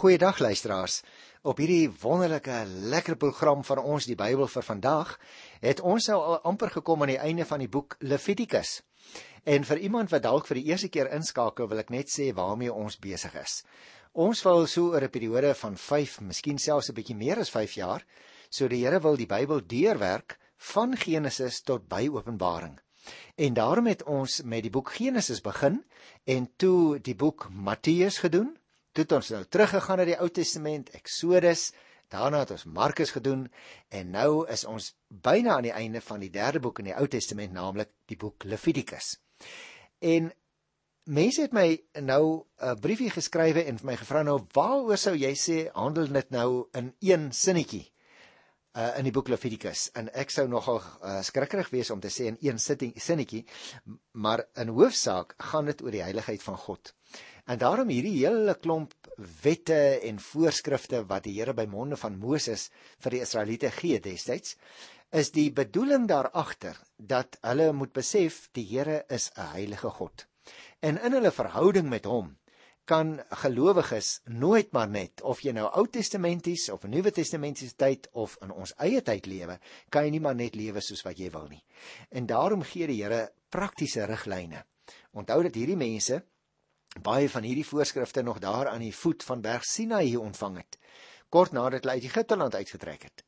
Goeiedag luisteraars. Op hierdie wonderlike lekker program van ons die Bybel vir vandag het ons nou al amper gekom aan die einde van die boek Levitikus. En vir iemand wat dalk vir die eerste keer inskakel, wil ek net sê waarmee ons besig is. Ons wil so oor 'n periode van 5, miskien selfs 'n bietjie meer as 5 jaar, so die Here wil die Bybel deurwerk van Genesis tot by Openbaring. En daarom het ons met die boek Genesis begin en toe die boek Matteus gedoen Toe het ons nou teruggegaan na die Ou Testament, Eksodus, daarna het ons Markus gedoen en nou is ons byna aan die einde van die derde boek in die Ou Testament, naamlik die boek Levitikus. En mense het my nou 'n briefie geskrywe en vir my gevra nou waaroor sou jy sê handel dit nou in een sinnetjie? uh in die boek Levitikus en ek sou nogal uh, skrikkerig wees om te sê in een sinnetjie maar in hoofsaak gaan dit oor die heiligheid van God. En daarom hierdie hele klomp wette en voorskrifte wat die Here by monde van Moses vir die Israeliete gee destyds, is die bedoeling daar agter dat hulle moet besef die Here is 'n heilige God. En in hulle verhouding met hom kan gelowiges nooit maar net of jy nou Ou Testamenties of Nuwe Testamentiese tyd of in ons eie tyd lewe, kan jy nie maar net lewe soos wat jy wil nie. En daarom gee die Here praktiese riglyne. Onthou dat hierdie mense baie van hierdie voorskrifte nog daar aan die voet van Berg Sinai ontvang het kort nadat hulle uit Egipte land uitgetrek het.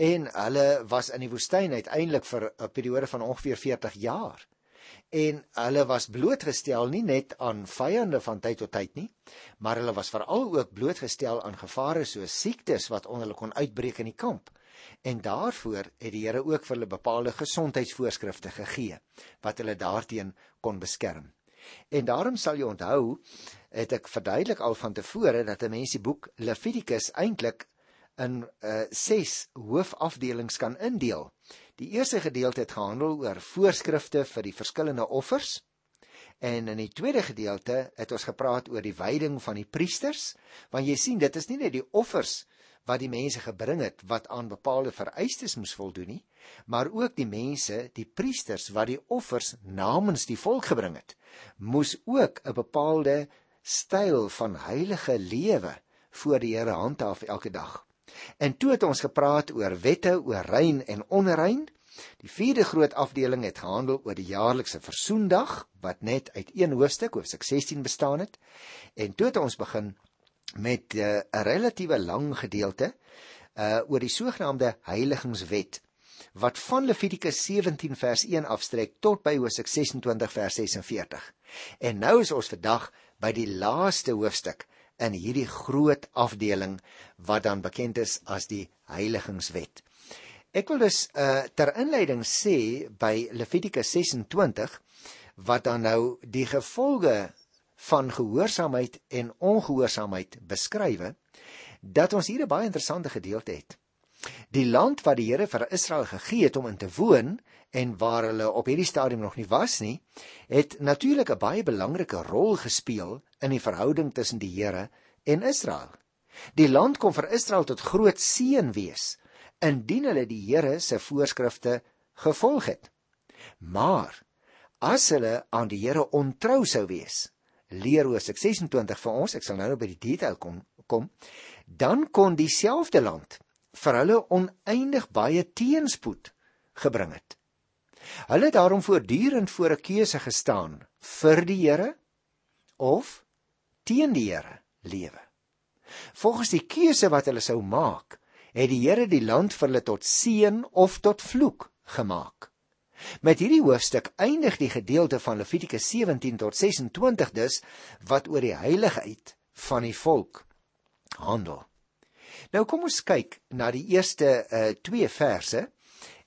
En hulle was in die woestyn uiteindelik vir 'n periode van ongeveer 40 jaar. En hulle was blootgestel nie net aan vyande van tyd tot tyd nie maar hulle was veral ook blootgestel aan gevare soos siektes wat onder hulle kon uitbreek in die kamp. En daarvoor het die Here ook vir hulle bepaalde gesondheidsvoorskrifte gegee wat hulle daarteen kon beskerm En daarom sal jy onthou, het ek verduidelik al van tevore dat 'n mens die boek Levitikus eintlik in uh, 6 hoofafdelings kan indeel. Die eerste gedeelte het gehandel oor voorskrifte vir die verskillende offers. En in die tweede gedeelte het ons gepraat oor die wyding van die priesters, want jy sien dit is nie net die offers wat die mense gebring het wat aan bepaalde vereistes moes voldoen nie, maar ook die mense, die priesters wat die offers namens die volk gebring het, moes ook 'n bepaalde styl van heilige lewe voor die Here handhaaf elke dag. En toe het ons gepraat oor wette oor rein en onrein. Die vierde groot afdeling het gehandel oor die jaarlikse versoendag wat net uit een hoofstuk, hoofstuk 16 bestaan het. En toe het ons begin met eh, 'n uh, relatiewe lang gedeelte uh oor die sogenaamde heiligingswet wat van Levitikus 17 vers 1 afstrek tot by Hosea 26 vers 46. En nou is ons vandag by die laaste hoofstuk in hierdie groot afdeling wat dan bekend is as die heiligingswet. Ek wil dus uh ter inleiding sê by Levitikus 26 wat dan nou die gevolge van gehoorsaamheid en ongehoorsaamheid beskrywe dat ons hier 'n baie interessante gedeelte het. Die land wat die Here vir Israel gegee het om in te woon en waar hulle op hierdie stadium nog nie was nie, het natuurlik 'n baie belangrike rol gespeel in die verhouding tussen die Here en Israel. Die land kon vir Israel tot groot seën wees indien hulle die Here se voorskrifte gevolg het. Maar as hulle aan die Here ontrou sou wees, leer Hosea 26 vir ons, ek sal nou by die detail kom, kom, dan kon dieselfde land vir hulle oneindig baie teenspoed gebring het. Hulle het daarom voortdurend voor 'n keuse gestaan vir die Here of teen die Here lewe. Volgens die keuse wat hulle sou maak, het die Here die land vir hulle tot seën of tot vloek gemaak. Met hierdie hoofstuk eindig die gedeelte van Levitikus 17 tot 26 dus wat oor die heiligheid van die volk handel. Nou kom ons kyk na die eerste uh, twee verse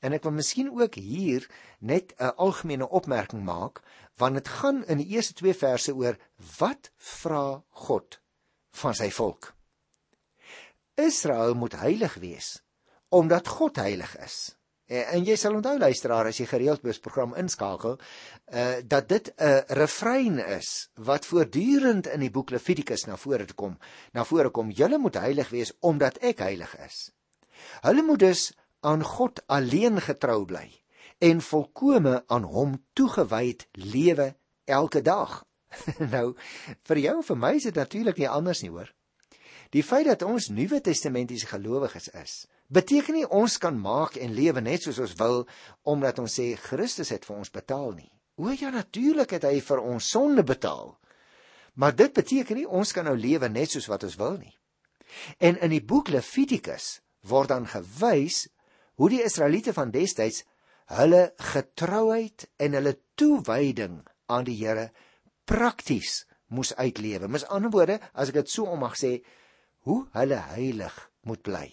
en ek wil miskien ook hier net 'n algemene opmerking maak want dit gaan in die eerste twee verse oor wat vra God van sy volk. Israel moet heilig wees omdat God heilig is. En, en jy sal onthou luisteraar as jy gereeld by ons program inskakel, uh dat dit 'n refrein is wat voortdurend in die boek Levitikus na vore kom. Na vore kom: "Julle moet heilig wees omdat ek heilig is." Hulle moet dus aan God alleen getrou bly en volkome aan hom toegewyd lewe elke dag. nou vir jou en vir my is dit natuurlik nie anders nie hoor. Die feit dat ons Nuwe Testamentiese gelowiges is, beteken nie ons kan maak en lewe net soos ons wil omdat ons sê Christus het vir ons betaal nie. O ja, natuurlik het hy vir ons sonde betaal. Maar dit beteken nie ons kan nou lewe net soos wat ons wil nie. En in die boek Levitikus word dan gewys hoe die Israeliete van destyds hulle getrouheid en hulle toewyding aan die Here prakties moes uitlewe. Met ander woorde, as ek dit so om mag sê, hoe hulle heilig moet bly.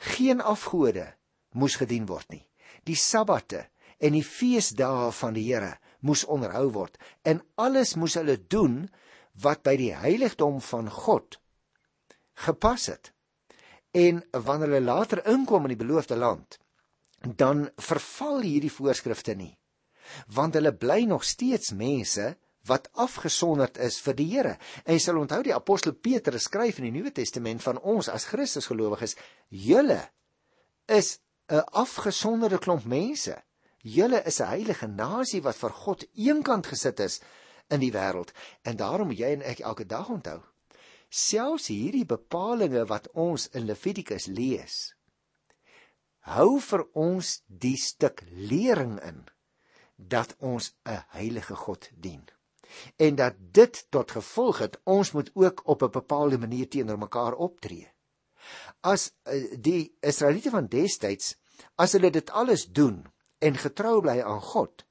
Geen afgode moes gedien word nie. Die sabbate en die feesdae van die Here moes onderhou word en alles moes hulle doen wat by die heiligdom van God gepas het. En wanneer hulle later inkom in die beloofde land, dan verval hierdie voorskrifte nie. Want hulle bly nog steeds mense wat afgesonderd is vir die Here. En jy sal onthou die apostel Petrus skryf in die Nuwe Testament van ons as Christusgelowiges, julle is 'n afgesonderde klomp mense. Julle is 'n heilige nasie wat vir God eenkant gesit is in die wêreld. En daarom moet jy en ek elke dag onthou, selfs hierdie bepalinge wat ons in Levitikus lees, hou vir ons die stuk lering in dat ons 'n heilige God dien en dat dit tot gevolg het ons moet ook op 'n bepaalde manier teenoor mekaar optree. As uh, die Israeliete van destyds as hulle dit alles doen en getrou bly aan God,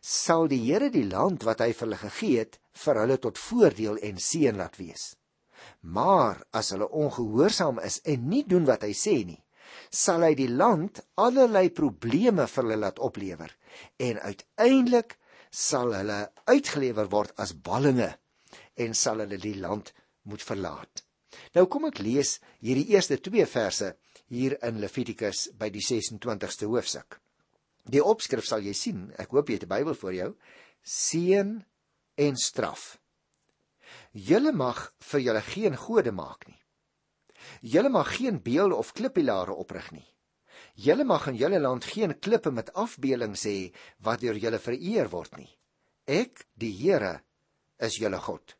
sal die Here die land wat hy vir hulle gegee het vir hulle tot voordeel en seën laat wees. Maar as hulle ongehoorsaam is en nie doen wat hy sê nie, sal hy die land allerlei probleme vir hulle laat oplewer en uiteindelik sal hulle uitgelewer word as ballinge en sal hulle die land moet verlaat. Nou kom ek lees hierdie eerste 2 verse hier in Levitikus by die 26ste hoofstuk. Die opskrif sal jy sien, ek hoop jy het 'n Bybel voor jou, seën en straf. Julle mag vir julle geen gode maak nie. Julle mag geen beelde of klippilare oprig nie. Julle mag in julle land geen klippe met afbeeldings hê wat deur julle vereer word nie. Ek, die Here, is julle God.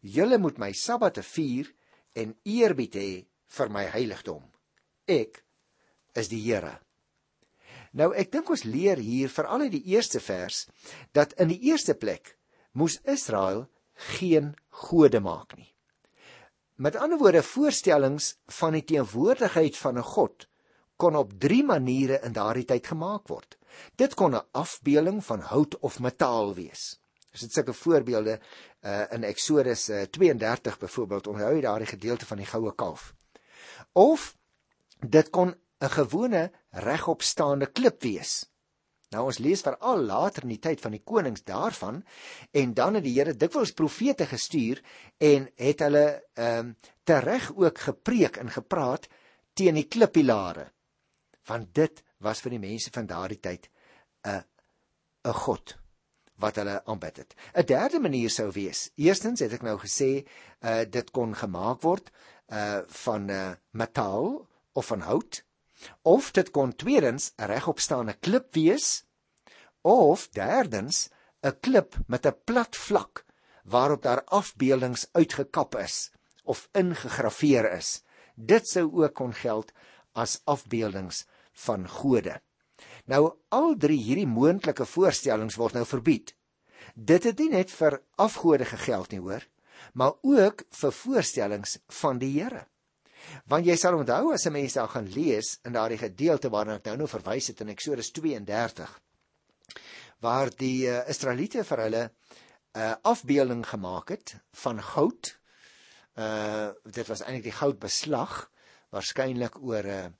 Julle moet my sabbate vier en eerbied hê vir my heiligdom. Ek is die Here. Nou ek dink ons leer hier veral uit die eerste vers dat in die eerste plek moes Israel geen gode maak nie. Met ander woorde voorstellings van die teenwoordigheid van 'n God kon op 3 maniere in daardie tyd gemaak word. Dit kon 'n afbeeling van hout of metaal wees. As dit sulke voorbeelde uh, in Eksodus uh, 32 byvoorbeeld onthou jy daardie gedeelte van die goue kalf. Of dit kon 'n gewone regopstaande klip wees. Nou ons lees veral later in die tyd van die konings daarvan en dan het die Here dikwels profete gestuur en het hulle ehm um, tereg ook gepreek en gepraat teen die klippilare want dit was vir die mense van daardie tyd 'n 'n god wat hulle aanbid het. 'n Derde manier sou wees. Eerstens het ek nou gesê, uh dit kon gemaak word uh van uh, metaal of van hout of dit kon tweedens 'n regopstaande klip wees of derdens 'n klip met 'n plat vlak waarop daar afbeeldings uitgekap is of ingegraveer is. Dit sou ook kon geld as afbeeldings van gode. Nou al drie hierdie moontlike voorstellings word nou verbied. Dit het nie net vir afgode gegeld nie, hoor, maar ook vir voorstellings van die Here. Want jy sal onthou as 'n mens daar gaan lees in daardie gedeelte waarna ek nou nou verwys het in Eksodus 32 waar die uh, Israeliete vir hulle 'n uh, afbeelding gemaak het van goud. Uh dit was eintlik die goudbeslag waarskynlik oor 'n uh,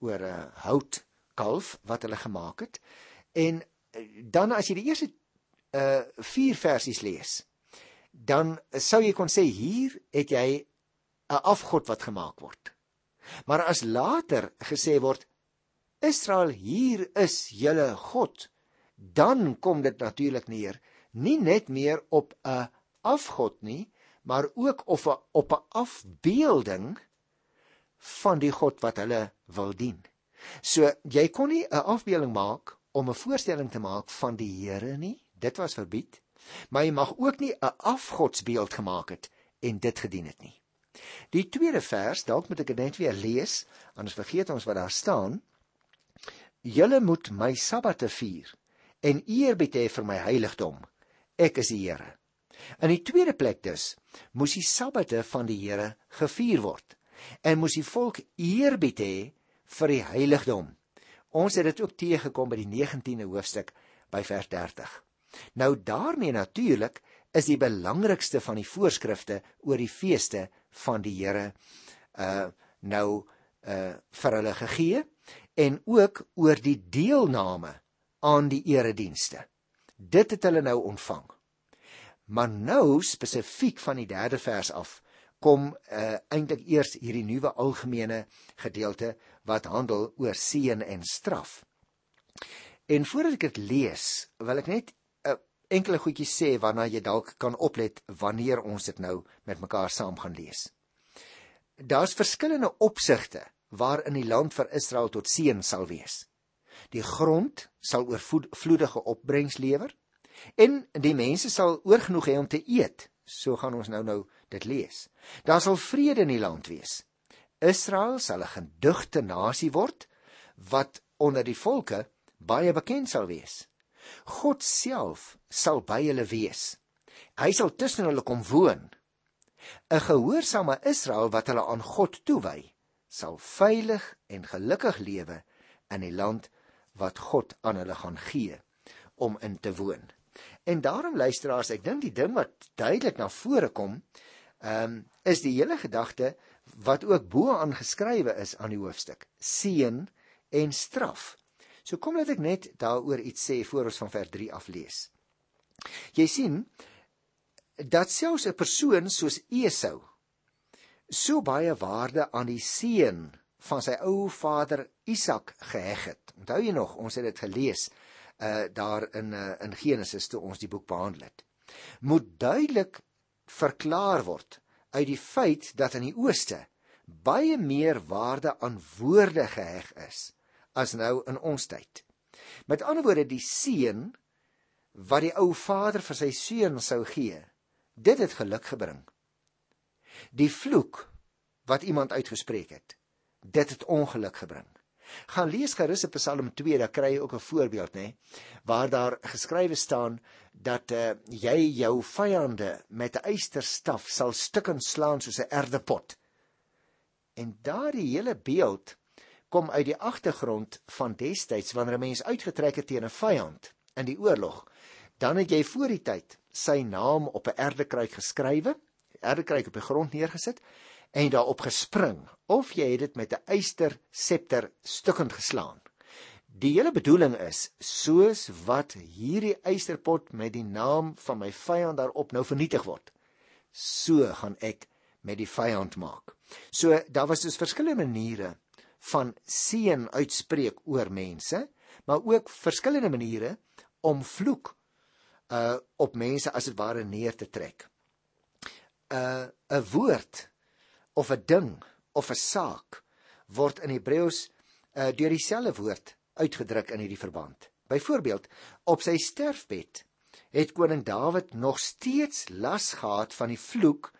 oor 'n uh, hout kalf wat hulle gemaak het. En uh, dan as jy die eerste uh vier versies lees, dan sou jy kon sê hier het jy 'n afgod wat gemaak word. Maar as later gesê word Israel hier is julle God, dan kom dit natuurlik neer nie net meer op 'n afgod nie, maar ook of op 'n afbeelding van die God wat hulle wil dien. So jy kon nie 'n afbeelding maak om 'n voorstelling te maak van die Here nie. Dit was verbied. Maar jy mag ook nie 'n afgodsbeeld gemaak het en dit gedien het nie. Die tweede vers, dalk moet ek dit net weer lees, anders vergeet ons wat daar staan. Julle moet my sabbate vier en eerbied hê vir my heiligdom. Ek is die Here. In die tweede plek dus moes die sabbate van die Here gevier word en moes die volk eerbied hê vir die heiligdom. Ons het dit ook teëgekom by die 19de hoofstuk by vers 30. Nou daarmee natuurlik is die belangrikste van die voorskrifte oor die feeste van die Here uh nou uh vir hulle gegee en ook oor die deelname aan die eredienste. Dit het hulle nou ontvang. Maar nou spesifiek van die 3de vers af kom uh eintlik eers hierdie nuwe algemene gedeelte wat handel oor seën en straf. En voordat ek dit lees, wil ek net 'n uh, enkele goedjie sê waarna jy dalk kan oplet wanneer ons dit nou met mekaar saam gaan lees. Daar's verskillende opsigte waarin die land vir Israel tot seën sal wees. Die grond sal oorvloedige opbrengs lewer en die mense sal oorgenoeg hê om te eet. So gaan ons nou nou dit lees. Daar sal vrede in die land wees. Israel sal 'n gedigte nasie word wat onder die volke baie bekend sal wees. God self sal by hulle wees. Hy sal tussen hulle kom woon. 'n Gehoorsame Israel wat hulle aan God toewy, sal veilig en gelukkig lewe in die land wat God aan hulle gaan gee om in te woon. En daarom luisteraars, ek dink die ding wat duidelik na vore kom, ehm um, is die hele gedagte wat ook bo aangeskrywe is aan die hoofstuk: seën en straf. So kom laat ek net daaroor iets sê voor ons van vers 3 af lees. Jy sien dat selfs 'n persoon soos Esau so baie waarde aan die seën van sy ou vader Isak geheg het. Onthou jy nog, ons het dit gelees uh daar in uh, in Genesis toe ons die boek behandel het. Moet duidelik verklaar word uit die feit dat in die ooste baie meer waarde aan woorde geheg is as nou in ons tyd. Met ander woorde die seun wat die ou vader vir sy seun sou gee, dit het geluk gebring. Die vloek wat iemand uitgespreek het, dit het ongeluk gebring. Gaan lees gerus op Psalm 2, daar kry jy ook 'n voorbeeld, nê, waar daar geskrywe staan dat uh, jy jou vyande met 'n eysterstaf sal stukkend slaan soos 'n erdepot. En daardie hele beeld kom uit die agtergrond van destyds wanneer 'n mens uitgetrek het teen 'n vyand in die oorlog. Dan het jy voor die tyd sy naam op 'n erdekruik geskrywe, erdekruik op die grond neergesit en daarop gespring of jy het dit met 'n eyster septer stukkend geslaan. Die hele bedoeling is soos wat hierdie eysterpot met die naam van my vyand daarop nou vernietig word. So gaan ek met die vyand maak. So daar was dus verskillende maniere van seën uitspreek oor mense, maar ook verskillende maniere om vloek uh op mense as dit ware neer te trek. Uh 'n woord of 'n ding of 'n saak word in Hebreëus uh, deur dieselfde woord uitgedruk in hierdie verband. Byvoorbeeld, op sy sterfbed het koning Dawid nog steeds las gehad van die vloek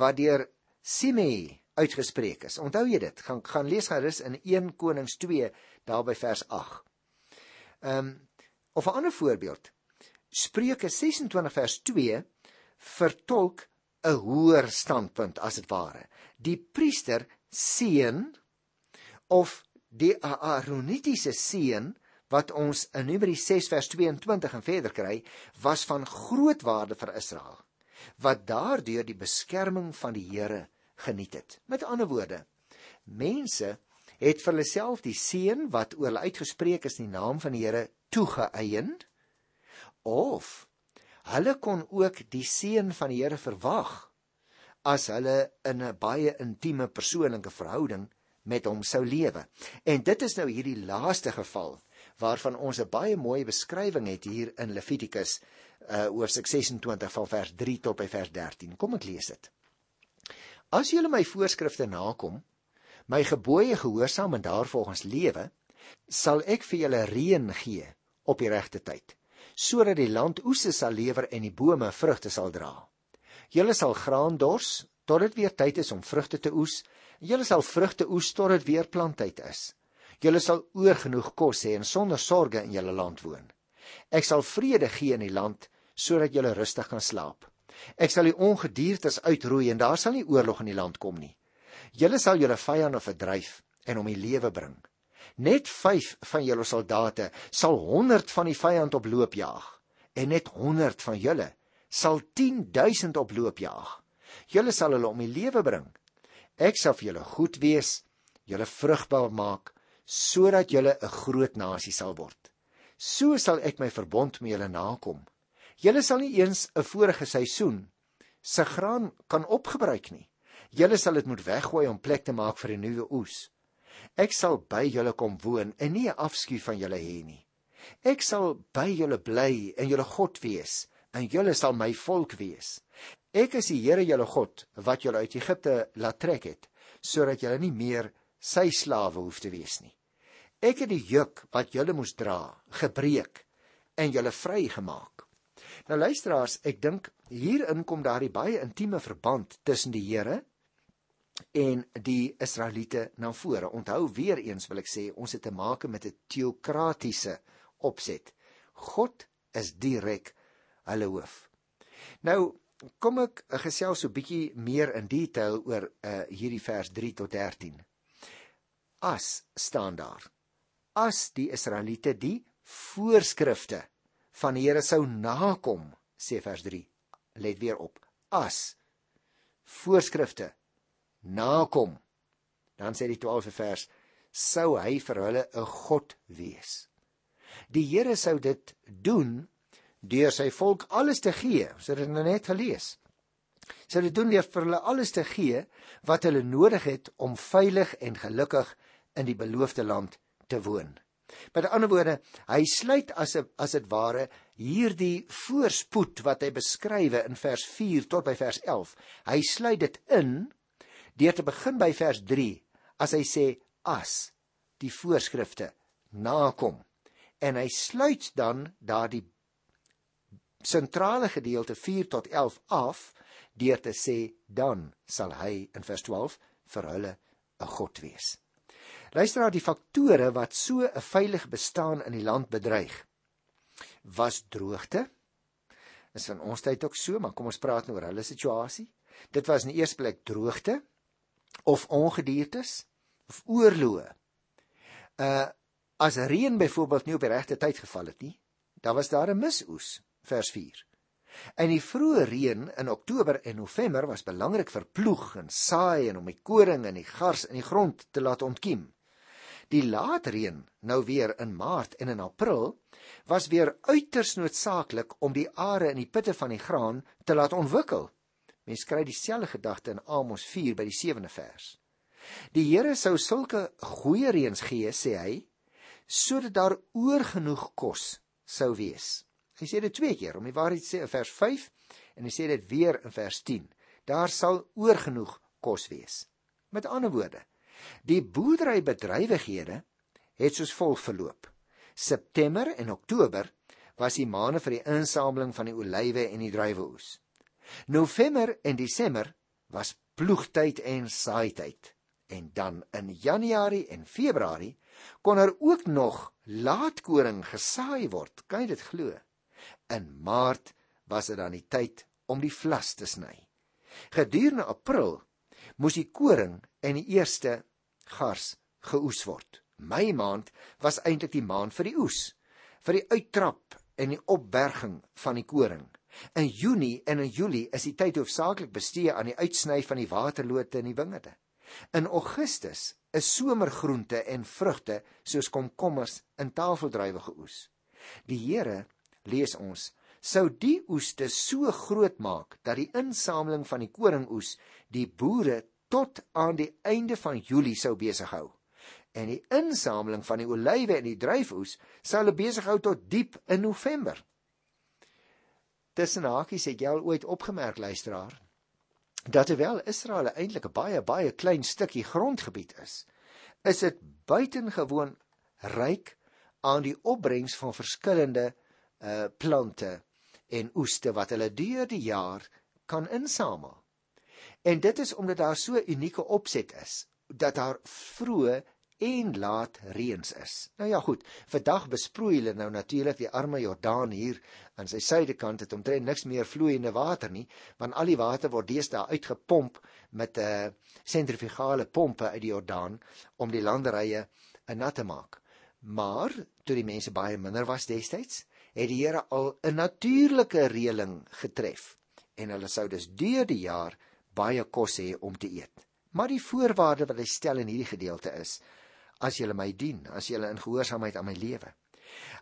wat deur Simei uitgespreek is. Onthou jy dit? Gaan gaan lees gerus in 1 Konings 2 daar by vers 8. Ehm um, of 'n ander voorbeeld. Spreuke 26 vers 2 vertolk 'n hoër standpunt as dit ware. Die priester seën of die Aaronitiese seën wat ons in Numeri 6 vers 22 en verder kry, was van groot waarde vir Israel, wat daardeur die beskerming van die Here geniet het. Met ander woorde, mense het vir hulle self die seën wat oor hulle uitgespreek is in die naam van die Here toegeëien of hulle kon ook die seën van die Here verwag as hulle in 'n baie intieme persoonlike verhouding met hom sou lewe. En dit is nou hierdie laaste geval waarvan ons 'n baie mooi beskrywing het hier in Levitikus uh oor 26 van vers 3 tot by vers 13. Kom ek lees dit. As julle my voorskrifte nakom, my gebooie gehoorsaam en daarvolgens lewe, sal ek vir julle reën gee op die regte tyd sodat die land oese sal lewer en die bome vrugte sal dra. Julle sal graan dors tot dit weer tyd is om vrugte te oes. Julle sal vrugte oes tot dit weer planttyd is. Julle sal oorgenoeg kos hê en sonder sorge in julle land woon. Ek sal vrede gee in die land sodat julle rustig kan slaap. Ek sal die ongediertes uitroei en daar sal nie oorlog in die land kom nie. Julle sal julle vyande verdryf en om die lewe bring. Net 5 van julle soldate sal 100 van die vyand op loop jaag en net 100 van julle sal 10000 op loop jaag. Julle sal hulle om die lewe bring. Ek sal vir julle goed wees, julle vrugbaar maak sodat julle 'n groot nasie sal word. So sal ek my verbond met julle nakom. Julle sal nie eens 'n vorige seisoen se graan kan opgebruik nie. Julle sal dit moet weggooi om plek te maak vir 'n nuwe oes. Ek sal by julle kom woon en nie 'n afskuw van julle hê nie. Ek sal by julle bly en julle God wees en julle sal my volk wees. Ek is die Here julle God wat julle uit Egipte laat trek het, sodat julle nie meer sy slawe hoef te wees nie. Ek het die juk wat julle moes dra, gebreek en julle vrygemaak. Nou luisteraars, ek dink hierin kom daardie baie intieme verband tussen die Here en die Israeliete na vore. Onthou weer eens wil ek sê, ons het te maak met 'n teokratiese opset. God is direk hulle hoof. Nou kom ek gesels so 'n bietjie meer in detail oor uh, hierdie vers 3 tot 13. As staan daar. As die Israeliete die voorskrifte van die Here sou nakom, sê vers 3. Let weer op. As voorskrifte nakom, dan sê die 12de vers, sou hy vir hulle 'n God wees. Die Here sou dit doen deur sy volk alles te gee. Ons het dit nou net gelees. Sy het doen deur vir hulle alles te gee wat hulle nodig het om veilig en gelukkig in die beloofde land te woon. Met ander woorde, hy sluit as as dit ware hierdie voorspoed wat hy beskrywe in vers 4 tot by vers 11. Hy sluit dit in deur te begin by vers 3 as hy sê as die voorskrifte nakom en hy sluit dan daardie sentrale gedeelte 4 tot 11 af deur te sê dan sal hy in vers 12 vir hulle 'n God wees. Luister na die faktore wat so 'n veilig bestaan in die land bedreig. Was droogte? Is van ons tyd ook so, maar kom ons praat nou oor hulle situasie. Dit was in die eerste plek droogte of ongediertes of oorloë. Uh as reën byvoorbeeld nie op die regte tyd geval het nie, dan was daar 'n misoes vers 4. En die vroeë reën in Oktober en November was belangrik vir ploeg en saai en om die koring en die gars in die grond te laat ontkiem. Die laat reën nou weer in Maart en in April was weer uiters noodsaaklik om die are in die putte van die graan te laat ontwikkel. Mens kry dieselfde gedagte in Amos 4 by die 7de vers. Die Here sou sulke goeie reëns gee, sê hy, sodat daar oorgenoeg kos sou wees. Hy sê dit twee keer om die waarheid te sê in vers 5 en hy sê dit weer in vers 10. Daar sal oorgenoeg kos wees. Met ander woorde, die boerderybedrywighede het soos volg verloop. September en Oktober was die maande vir die insameling van die olywe en die druiweoes. November en Desember was ploegtyd en saaityd. En dan in Januarie en Februarie kon er ook nog laatkoring gesaai word. Kan jy dit glo? In Maart was dit dan die tyd om die vlas te sny. Gedurende April moes die koring en die eerste gars geoes word. Mei maand was eintlik die maand vir die oes, vir die uittrap en die opberging van die koring. In Junie en in Julie is die tyd hoofsaaklik bestee aan die uitsny van die waterlote in die wingerde. In Augustus is somergroente en vrugte soos komkommers in tafeldruiwe geoes. Die Here lees ons sou die oeste so groot maak dat die insameling van die koringoes die boere tot aan die einde van Julie sou besig hou en die insameling van die olywe en die druifoes sou hulle besig hou tot diep in November. Tussen hakies het jy al ooit opgemerk luisteraar dat terwyl Israel eintlik 'n baie baie klein stukkie grondgebied is, is dit buitengewoon ryk aan die opbrengs van verskillende uh plante en oeste wat hulle deur die jaar kan insamel. En dit is omdat daar so unieke opset is dat daar vroeë en laat reëns is. Nou ja, goed. Vandag besproei hulle nou natuurlik die arme Jordaan hier aan sy suidekant het omtrent niks meer vloeiende water nie, want al die water word deesdae uitgepomp met 'n uh, eh, sentrifugale pompe uit die Jordaan om die landerye nat te maak. Maar toe die mense baie minder was destyds, het die Here al 'n natuurlike reëling getref en hulle sou dus deur die jaar baie kos hê om te eet. Maar die voorwaarde wat hy stel in hierdie gedeelte is as julle my dien, as julle in gehoorsaamheid aan my lewe.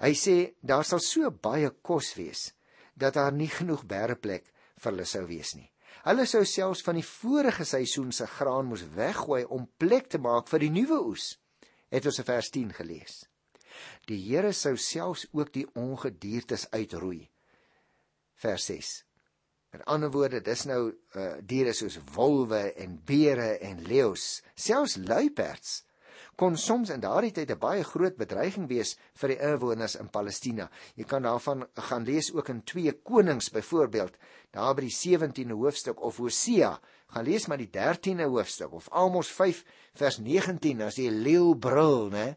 Hy sê daar sal so baie kos wees dat daar nie genoeg berreplek vir hulle sou wees nie. Hulle sou selfs van die vorige seisoen se graan moes weggooi om plek te maak vir die nuwe oes. Het ons in vers 10 gelees. Die Here sou selfs ook die ongediertes uitroei. Vers 6. Met ander woorde, dis nou uh, diere soos wolwe en beere en leeu's, selfs luiperds kon soms in daardie tyd 'n baie groot bedreiging wees vir die inwoners in Palestina. Jy kan daarvan gaan lees ook in 2 Konings byvoorbeeld, daar by die 17de hoofstuk of Hosea, gaan lees maar die 13de hoofstuk of Amos 5 vers 19 as die leeu brul, né?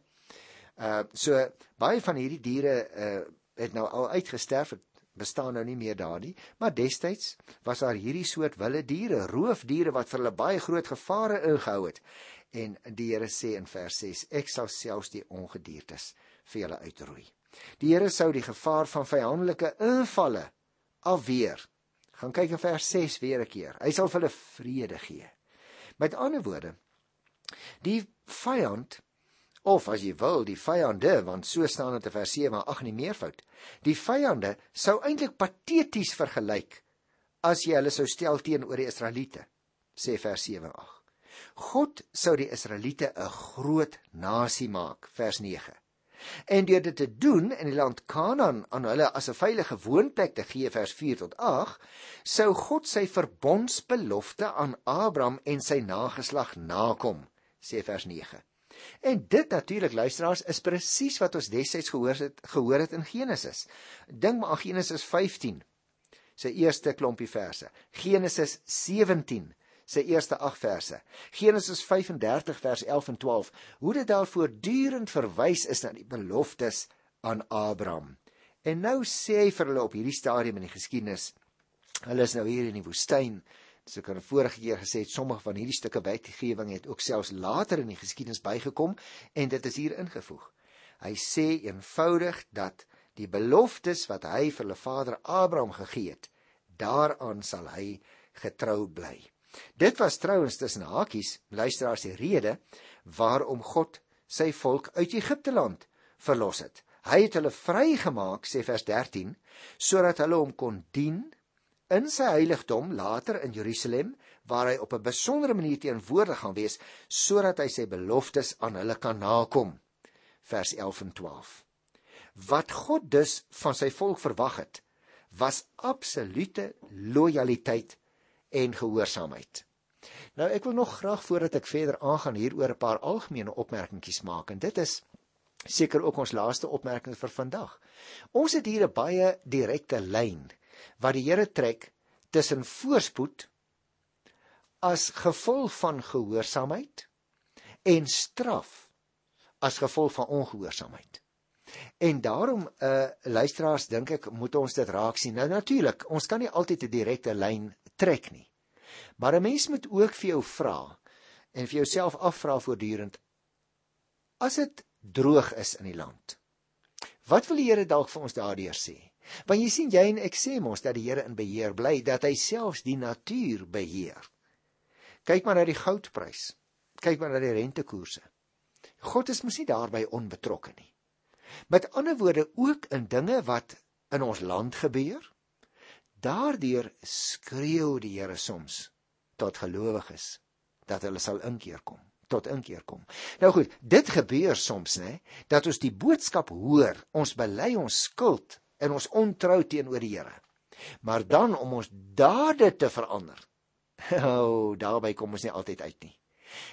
Uh so baie van hierdie diere uh het nou al uitgesterf het bestaan nou nie meer daar nie, maar destyds was daar hierdie soort wilde diere, roofdiere wat vir hulle baie groot gevare ingehou het. En die Here sê in vers 6: Ek sal selfs die ongediertes vir julle uitroei. Die Here sou die gevaar van vyandelike invalle afweer. Gaan kyk in vers 6 weer 'n keer. Hy sal vir hulle vrede gee. Met ander woorde, die vyand of as jy wil, die vyande, want so staan dit in vers 7 en 8 in die meervoud. Die vyande sou eintlik pateties vergelyk as jy hulle sou stel teenoor die Israeliete, sê vers 7 en 8. God sou die Israeliete 'n groot nasie maak, vers 9. En deur dit te doen in die land Kanaan aan hulle as 'n veilige woonplek te gee, vers 4 tot 8, sou God sy verbondsbelofte aan Abraham en sy nageslag nakom, sê vers 9. En dit natuurlik luisteraars is presies wat ons destyds gehoor het gehoor het in Genesis. Dink maar aan Genesis 15 sy eerste klompie verse. Genesis 17 se eerste 8 verse. Genesis 35 vers 11 en 12. Hoe dit daar voortdurend verwys is na die beloftes aan Abraham. En nou sê hy vir hulle op hierdie stadium in die geskiedenis, hulle is nou hier in die woestyn. So kan vorige keer gesê het sommige van hierdie stukke wetgewing het ook selfs later in die geskiedenis bygekom en dit is hier ingevoeg. Hy sê eenvoudig dat die beloftes wat hy vir hulle vader Abraham gegee het, daaraan sal hy getrou bly. Dit was trouens tussen hakies luisteraars die rede waarom God sy volk uit Egipte land verlos het. Hy het hulle vrygemaak sê vers 13 sodat hulle hom kon dien in sy heiligdom later in Jerusalem waar hy op 'n besondere manier teenwoordig gaan wees sodat hy sy beloftes aan hulle kan nakom. Vers 11 en 12. Wat God dus van sy volk verwag het, was absolute lojaliteit en gehoorsaamheid. Nou ek wil nog graag voordat ek verder aangaan hieroor 'n paar algemene opmerkingies maak en dit is seker ook ons laaste opmerking vir vandag. Ons het hier 'n baie direkte lyn wat die Here trek tussen voorspoed as gevolg van gehoorsaamheid en straf as gevolg van ongehoorsaamheid. En daarom uh luisteraars dink ek moet ons dit raak sien. Nou natuurlik, ons kan nie altyd 'n direkte lyn trek nie. Maar 'n mens moet ook vir jou vra en vir jouself afvra voortdurend as dit droog is in die land. Wat wil die Here dalk vir ons daardeur sê? Want jy sien jy en ek sê mos dat die Here in beheer bly, dat hy selfs die natuur beheer. Kyk maar na die goudprys. Kyk maar na die rentekoerse. God is mos nie daarbey onbetrokke nie. Met ander woorde ook in dinge wat in ons land gebeur, Daardeur skreeu die Here soms tot gelowiges dat hulle sal inkeer kom, tot inkeer kom. Nou goed, dit gebeur soms, né, dat ons die boodskap hoor, ons bely ons skuld en ons ontrou teenoor die Here. Maar dan om ons dade te verander. O, oh, daarby kom ons nie altyd uit nie.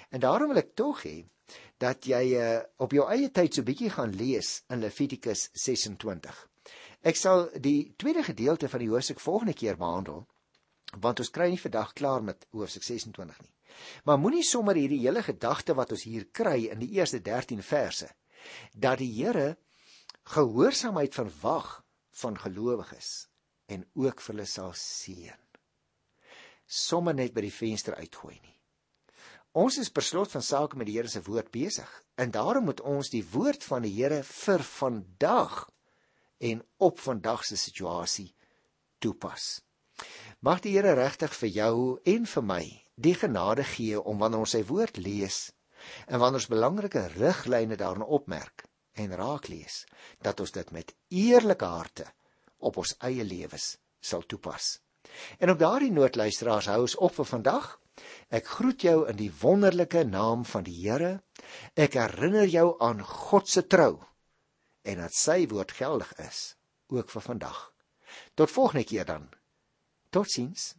En daarom wil ek tog hê dat jy uh, op jou eie tyd so bietjie gaan lees in Levitikus 26. Ek sal die tweede gedeelte van die hoofstuk volgende keer behandel. Want ons kry nie vandag klaar met hoofstuk 26 nie. Maar moenie sommer hierdie hele gedagte wat ons hier kry in die eerste 13 verse dat die Here gehoorsaamheid verwag van gelowiges en ook vir hulle sal seën. Somme net by die venster uitgooi nie. Ons is per slot van sake met die Here se woord besig en daarom moet ons die woord van die Here vir vandag en op vandag se situasie toepas. Mag die Here regtig vir jou en vir my die genade gee om wanneer ons sy woord lees en wanneer ons belangrike riglyne daarin opmerk en raak lees dat ons dit met eerlike harte op ons eie lewens sal toepas. En op daardie noot luisteraars hou ons op vir vandag. Ek groet jou in die wonderlike naam van die Here. Ek herinner jou aan God se trou en dat sy woord geldig is ook vir vandag. Tot volgende keer dan. Totsiens.